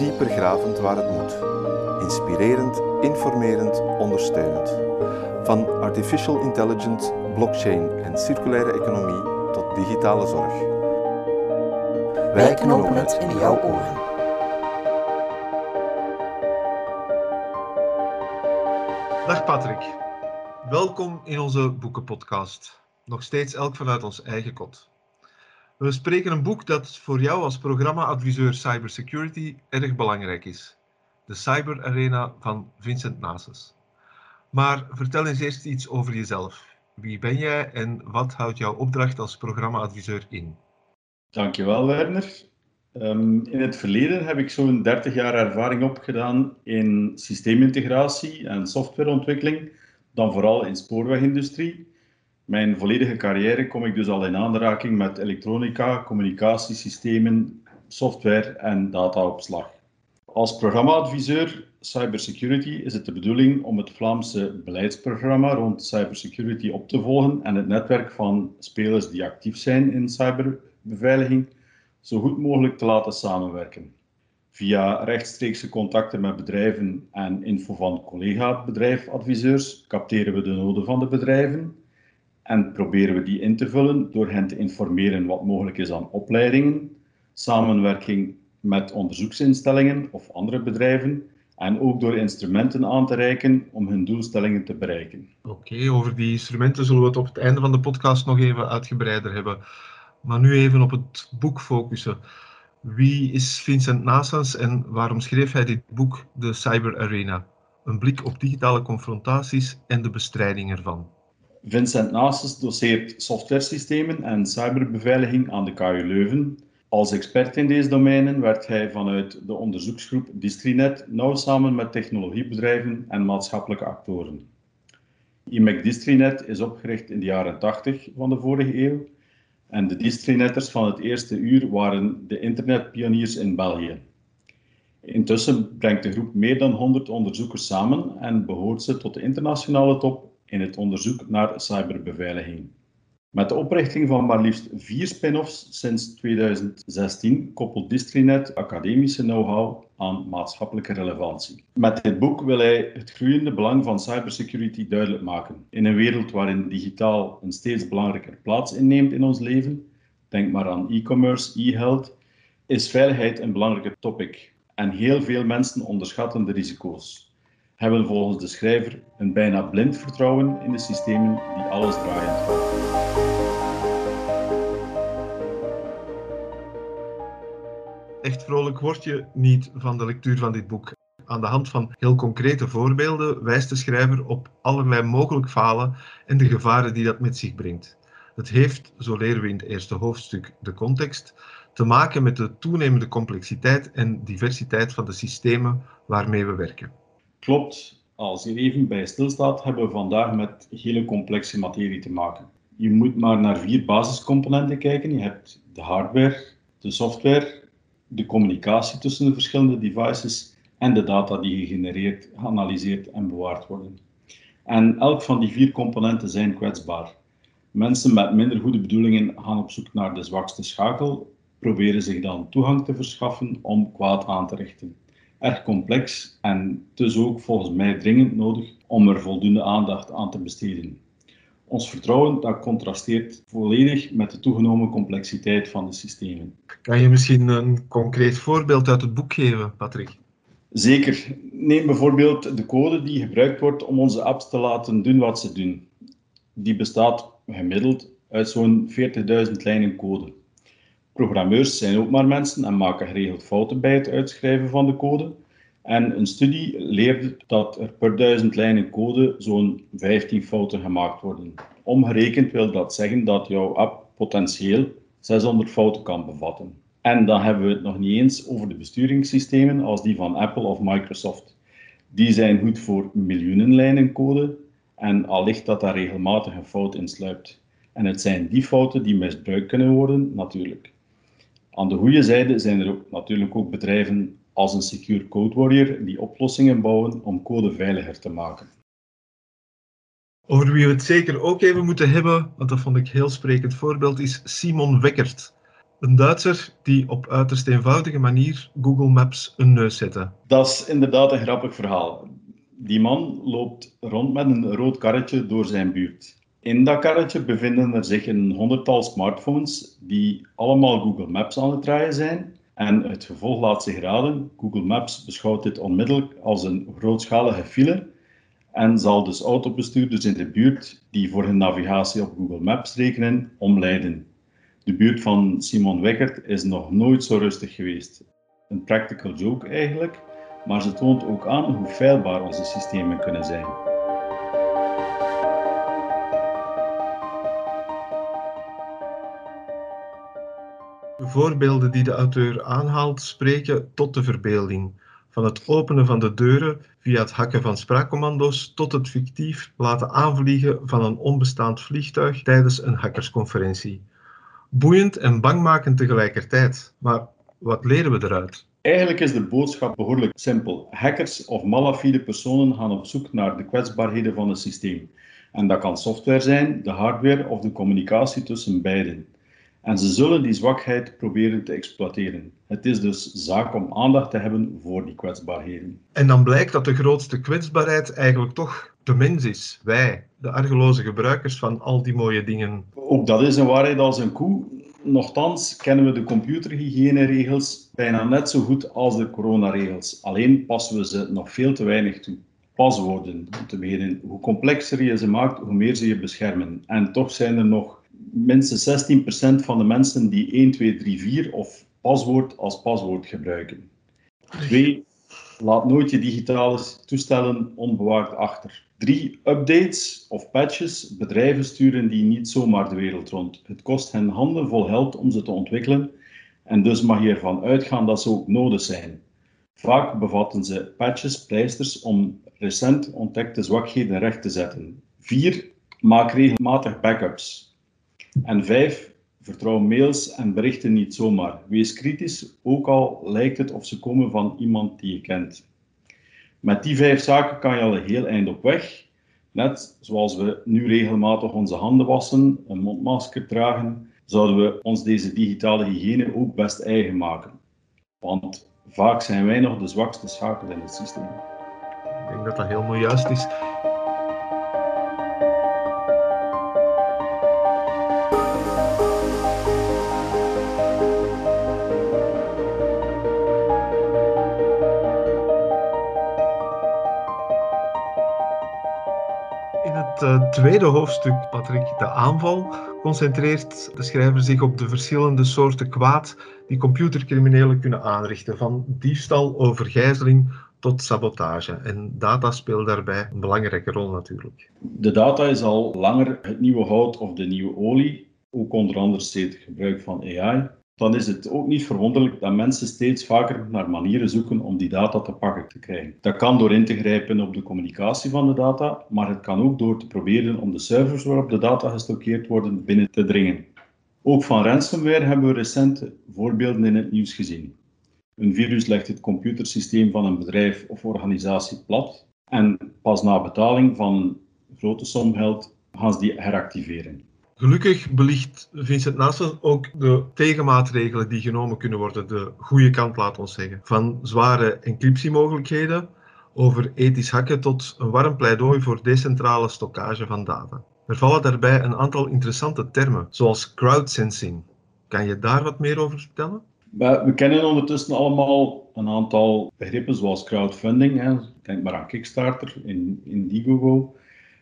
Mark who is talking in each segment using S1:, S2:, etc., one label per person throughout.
S1: dieper gravend waar het moet. Inspirerend, informerend, ondersteunend. Van artificial intelligence, blockchain en circulaire economie tot digitale zorg.
S2: Wij knopen het in jouw oren.
S3: Dag Patrick, welkom in onze boekenpodcast. Nog steeds elk vanuit ons eigen kot. We spreken een boek dat voor jou als programma-adviseur cybersecurity erg belangrijk is. De Cyber Arena van Vincent Nases. Maar vertel eens eerst iets over jezelf. Wie ben jij en wat houdt jouw opdracht als programma-adviseur in?
S4: Dankjewel, Werner. Um, in het verleden heb ik zo'n 30 jaar ervaring opgedaan in systeemintegratie en softwareontwikkeling, dan vooral in spoorwegindustrie. Mijn volledige carrière kom ik dus al in aanraking met elektronica, communicatiesystemen, software en dataopslag. Als programmaadviseur cybersecurity is het de bedoeling om het Vlaamse beleidsprogramma rond cybersecurity op te volgen en het netwerk van spelers die actief zijn in cyberbeveiliging zo goed mogelijk te laten samenwerken. Via rechtstreekse contacten met bedrijven en info van collega-bedrijfadviseurs capteren we de noden van de bedrijven en proberen we die in te vullen door hen te informeren wat mogelijk is aan opleidingen, samenwerking met onderzoeksinstellingen of andere bedrijven en ook door instrumenten aan te reiken om hun doelstellingen te bereiken.
S3: Oké, over die instrumenten zullen we het op het einde van de podcast nog even uitgebreider hebben. Maar nu even op het boek focussen. Wie is Vincent Nassans en waarom schreef hij dit boek, De Cyber Arena? Een blik op digitale confrontaties en de bestrijding ervan.
S4: Vincent Nassans doseert softwaresystemen en cyberbeveiliging aan de KU Leuven als expert in deze domeinen werkt hij vanuit de onderzoeksgroep Distrinet nauw samen met technologiebedrijven en maatschappelijke actoren. IMEC Distrinet is opgericht in de jaren 80 van de vorige eeuw en de Distrinetters van het eerste uur waren de internetpioniers in België. Intussen brengt de groep meer dan 100 onderzoekers samen en behoort ze tot de internationale top in het onderzoek naar cyberbeveiliging. Met de oprichting van maar liefst vier spin-offs sinds 2016 koppelt Distrinet academische know-how aan maatschappelijke relevantie. Met dit boek wil hij het groeiende belang van cybersecurity duidelijk maken. In een wereld waarin digitaal een steeds belangrijker plaats inneemt in ons leven, denk maar aan e-commerce, e-health, is veiligheid een belangrijke topic. En heel veel mensen onderschatten de risico's. Hebben volgens de schrijver een bijna blind vertrouwen in de systemen die alles draaien.
S3: Echt vrolijk word je niet van de lectuur van dit boek. Aan de hand van heel concrete voorbeelden wijst de schrijver op allerlei mogelijk falen en de gevaren die dat met zich brengt. Het heeft, zo leren we in het eerste hoofdstuk, de context, te maken met de toenemende complexiteit en diversiteit van de systemen waarmee we werken.
S4: Klopt. Als je even bij stilstaat, hebben we vandaag met hele complexe materie te maken. Je moet maar naar vier basiscomponenten kijken. Je hebt de hardware, de software, de communicatie tussen de verschillende devices en de data die gegenereerd, geanalyseerd en bewaard worden. En elk van die vier componenten zijn kwetsbaar. Mensen met minder goede bedoelingen gaan op zoek naar de zwakste schakel, proberen zich dan toegang te verschaffen om kwaad aan te richten. Erg complex en dus ook volgens mij dringend nodig om er voldoende aandacht aan te besteden. Ons vertrouwen dat contrasteert volledig met de toegenomen complexiteit van de systemen.
S3: Kan je misschien een concreet voorbeeld uit het boek geven, Patrick?
S4: Zeker. Neem bijvoorbeeld de code die gebruikt wordt om onze apps te laten doen wat ze doen. Die bestaat gemiddeld uit zo'n 40.000 lijnen code. Programmeurs zijn ook maar mensen en maken geregeld fouten bij het uitschrijven van de code. En een studie leerde dat er per duizend lijnen code zo'n 15 fouten gemaakt worden. Omgerekend wil dat zeggen dat jouw app potentieel 600 fouten kan bevatten. En dan hebben we het nog niet eens over de besturingssystemen als die van Apple of Microsoft. Die zijn goed voor miljoenen lijnen code en al ligt dat daar regelmatig een fout in sluipt. En het zijn die fouten die misbruikt kunnen worden, natuurlijk. Aan de goede zijde zijn er ook, natuurlijk ook bedrijven als een Secure Code Warrior die oplossingen bouwen om code veiliger te maken.
S3: Over wie we het zeker ook even moeten hebben, want dat vond ik een heel sprekend voorbeeld, is Simon Weckert. Een Duitser die op uiterst eenvoudige manier Google Maps een neus zette.
S4: Dat is inderdaad een grappig verhaal. Die man loopt rond met een rood karretje door zijn buurt. In dat karretje bevinden er zich een honderdtal smartphones die allemaal Google Maps aan het draaien zijn. En het gevolg laat zich raden. Google Maps beschouwt dit onmiddellijk als een grootschalige file en zal dus autobestuurders in de buurt die voor hun navigatie op Google Maps rekenen, omleiden. De buurt van Simon Weckert is nog nooit zo rustig geweest. Een practical joke eigenlijk, maar ze toont ook aan hoe feilbaar onze systemen kunnen zijn.
S3: Voorbeelden die de auteur aanhaalt spreken tot de verbeelding. Van het openen van de deuren via het hakken van spraakcommando's tot het fictief laten aanvliegen van een onbestaand vliegtuig tijdens een hackersconferentie. Boeiend en bangmakend tegelijkertijd. Maar wat leren we eruit?
S4: Eigenlijk is de boodschap behoorlijk simpel. Hackers of malafide personen gaan op zoek naar de kwetsbaarheden van het systeem. En dat kan software zijn, de hardware of de communicatie tussen beiden. En ze zullen die zwakheid proberen te exploiteren. Het is dus zaak om aandacht te hebben voor die kwetsbaarheden.
S3: En dan blijkt dat de grootste kwetsbaarheid eigenlijk toch de mens is. Wij, de argeloze gebruikers van al die mooie dingen.
S4: Ook dat is een waarheid als een koe. Nochtans kennen we de computerhygiëneregels bijna net zo goed als de coronaregels. Alleen passen we ze nog veel te weinig toe. Paswoorden, om te beginnen. Hoe complexer je ze maakt, hoe meer ze je beschermen. En toch zijn er nog minstens 16% van de mensen die 1, 2, 3, 4 of paswoord als paswoord gebruiken. 2. Laat nooit je digitale toestellen onbewaakt achter. 3. Updates of patches. Bedrijven sturen die niet zomaar de wereld rond. Het kost hen handen vol geld om ze te ontwikkelen en dus mag je ervan uitgaan dat ze ook nodig zijn. Vaak bevatten ze patches, pleisters om recent ontdekte zwakheden recht te zetten. 4. Maak regelmatig backups. En vijf, vertrouw mails en berichten niet zomaar. Wees kritisch, ook al lijkt het of ze komen van iemand die je kent. Met die vijf zaken kan je al een heel eind op weg. Net zoals we nu regelmatig onze handen wassen, een mondmasker dragen, zouden we ons deze digitale hygiëne ook best eigen maken. Want vaak zijn wij nog de zwakste schakel in het systeem.
S3: Ik denk dat dat helemaal juist is. Het tweede hoofdstuk, Patrick, de aanval, concentreert de schrijver zich op de verschillende soorten kwaad die computercriminelen kunnen aanrichten, van diefstal over gijzeling tot sabotage. En data speelt daarbij een belangrijke rol natuurlijk.
S4: De data is al langer het nieuwe hout of de nieuwe olie, ook onder andere steeds gebruik van AI dan is het ook niet verwonderlijk dat mensen steeds vaker naar manieren zoeken om die data te pakken te krijgen. Dat kan door in te grijpen op de communicatie van de data, maar het kan ook door te proberen om de servers waarop de data gestockeerd worden binnen te dringen. Ook van ransomware hebben we recente voorbeelden in het nieuws gezien. Een virus legt het computersysteem van een bedrijf of organisatie plat en pas na betaling van een grote som geld gaan ze die heractiveren.
S3: Gelukkig belicht Vincent Nassen ook de tegenmaatregelen die genomen kunnen worden, de goede kant laat ons zeggen. Van zware encryptiemogelijkheden over ethisch hacken tot een warm pleidooi voor decentrale stockage van data. Er vallen daarbij een aantal interessante termen, zoals crowdsensing. Kan je daar wat meer over vertellen?
S4: We kennen ondertussen allemaal een aantal begrippen zoals crowdfunding. Denk maar aan Kickstarter, Indiegogo.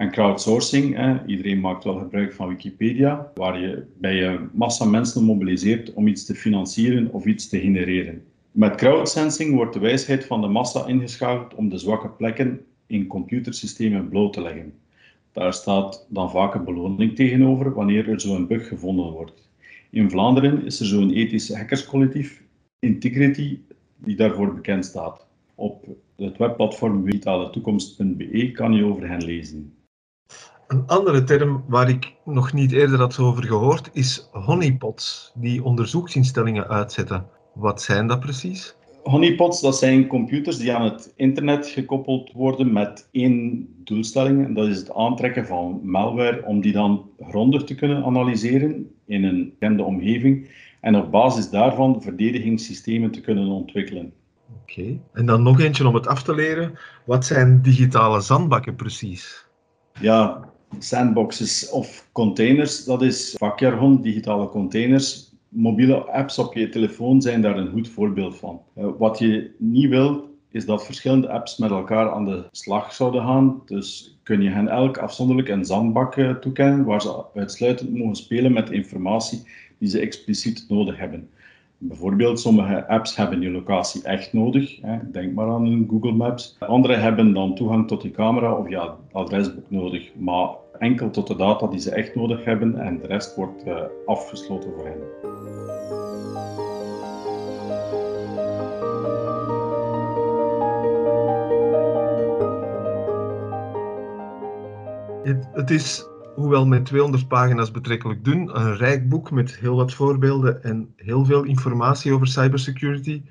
S4: En crowdsourcing, iedereen maakt wel gebruik van Wikipedia, waar je bij je massa mensen mobiliseert om iets te financieren of iets te genereren. Met crowdsensing wordt de wijsheid van de massa ingeschakeld om de zwakke plekken in computersystemen bloot te leggen. Daar staat dan vaak een beloning tegenover wanneer er zo'n bug gevonden wordt. In Vlaanderen is er zo'n ethisch hackerscollectief, Integrity, die daarvoor bekend staat. Op het webplatform vitaletoekomst.be kan je over hen lezen.
S3: Een andere term waar ik nog niet eerder had over gehoord is honeypots, die onderzoeksinstellingen uitzetten. Wat zijn dat precies?
S4: Honeypots, dat zijn computers die aan het internet gekoppeld worden met één doelstelling. En dat is het aantrekken van malware om die dan grondig te kunnen analyseren in een bekende omgeving en op basis daarvan verdedigingssystemen te kunnen ontwikkelen.
S3: Oké, en dan nog eentje om het af te leren. Wat zijn digitale zandbakken precies?
S4: Ja, sandboxes of containers, dat is vakjargon, digitale containers mobiele apps op je telefoon zijn daar een goed voorbeeld van. Uh, wat je niet wil, is dat verschillende apps met elkaar aan de slag zouden gaan. Dus kun je hen elk afzonderlijk een zandbak uh, toekennen, waar ze uitsluitend mogen spelen met informatie die ze expliciet nodig hebben. Bijvoorbeeld, sommige apps hebben je locatie echt nodig. Denk maar aan Google Maps. Andere hebben dan toegang tot je camera of je adresboek nodig, maar enkel tot de data die ze echt nodig hebben en de rest wordt uh, afgesloten voor hen.
S3: Het, het is, hoewel met 200 pagina's betrekkelijk dun, een rijk boek met heel wat voorbeelden en heel veel informatie over cybersecurity.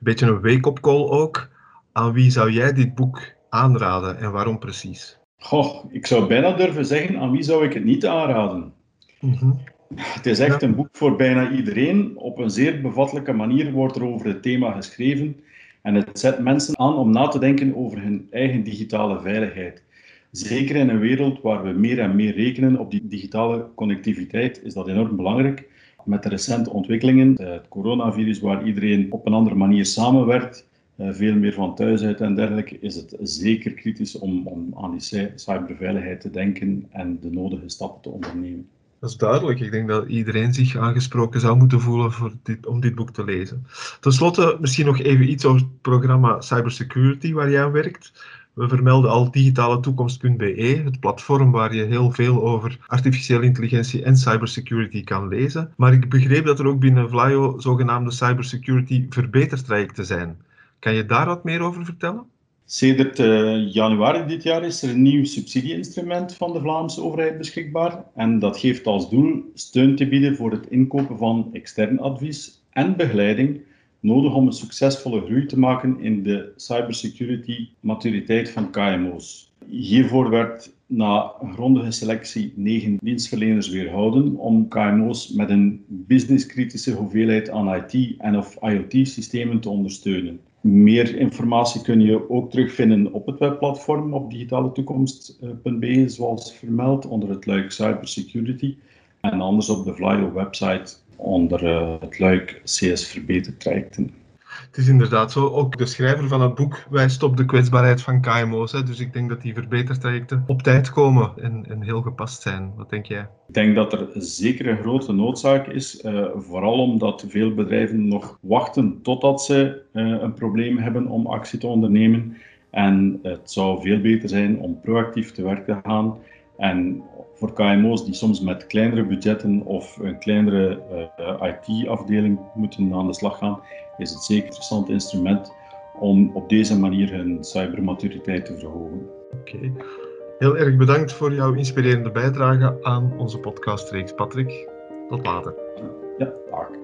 S3: Beetje een wake-up call ook. Aan wie zou jij dit boek aanraden en waarom precies?
S4: Goh, ik zou bijna durven zeggen, aan wie zou ik het niet aanraden? Mm Het is echt een boek voor bijna iedereen. Op een zeer bevattelijke manier wordt er over het thema geschreven. En het zet mensen aan om na te denken over hun eigen digitale veiligheid. Zeker in een wereld waar we meer en meer rekenen op die digitale connectiviteit, is dat enorm belangrijk. Met de recente ontwikkelingen, het coronavirus, waar iedereen op een andere manier samenwerkt, eh, veel meer van thuis uit en dergelijke, is het zeker kritisch om, om aan die cyberveiligheid te denken en de nodige stappen te ondernemen.
S3: Dat is duidelijk. Ik denk dat iedereen zich aangesproken zou moeten voelen voor dit, om dit boek te lezen. Ten slotte misschien nog even iets over het programma Cybersecurity waar jij aan werkt. We vermelden al digitaletoekomst.be, het platform waar je heel veel over artificiële intelligentie en cybersecurity kan lezen. Maar ik begreep dat er ook binnen Vlaio zogenaamde cybersecurity verbetertrajecten zijn. Kan je daar wat meer over vertellen?
S4: Sedert uh, januari dit jaar is er een nieuw subsidieinstrument van de Vlaamse overheid beschikbaar. En dat geeft als doel steun te bieden voor het inkopen van extern advies en begeleiding nodig om een succesvolle groei te maken in de cybersecurity maturiteit van KMO's. Hiervoor werd na grondige selectie negen dienstverleners weerhouden om KMO's met een businesskritische hoeveelheid aan IT en of IoT-systemen te ondersteunen. Meer informatie kun je ook terugvinden op het webplatform op digitaletoekomst.be, zoals vermeld, onder het luik cybersecurity. En anders op de Flyo website onder uh, het luik CS Verbetertrajecten.
S3: Het is inderdaad zo. Ook de schrijver van het boek wijst op de kwetsbaarheid van KMO's. Hè. Dus ik denk dat die verbetertrajecten op tijd komen en, en, heel gepast zijn. Wat denk jij?
S4: Ik denk dat er zeker een grote noodzaak is. Uh, vooral omdat veel bedrijven nog wachten totdat ze uh, een probleem hebben om actie te ondernemen. En het zou veel beter zijn om proactief te werk te gaan en voor KMO's die soms met kleinere budgetten of een kleinere uh, eh, IT-afdeling moeten aan de slag gaan, is het zeker een interessant instrument om op deze manier hun cybermaturiteit te verhogen.
S3: Oké. Heel erg bedankt voor jouw inspirerende bijdrage aan onze podcastreeks, Patrick. Tot later.
S4: Ja, dag.